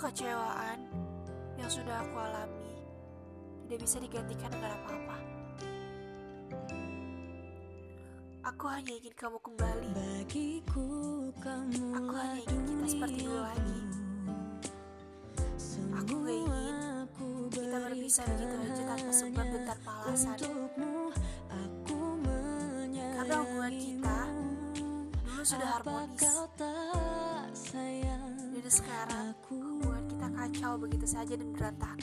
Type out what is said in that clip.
Kekecewaan yang sudah aku alami tidak bisa digantikan dengan apa-apa. Aku hanya ingin kamu kembali. Bagiku kamu Aku hanya ingin kita seperti dulu lagi. Aku gak ingin kita berpisah begitu aja tanpa sebab dan tanpa alasan. Aku Karena hubungan kita dulu sudah harmonis. Dan sekarang kita kacau begitu saja dan tak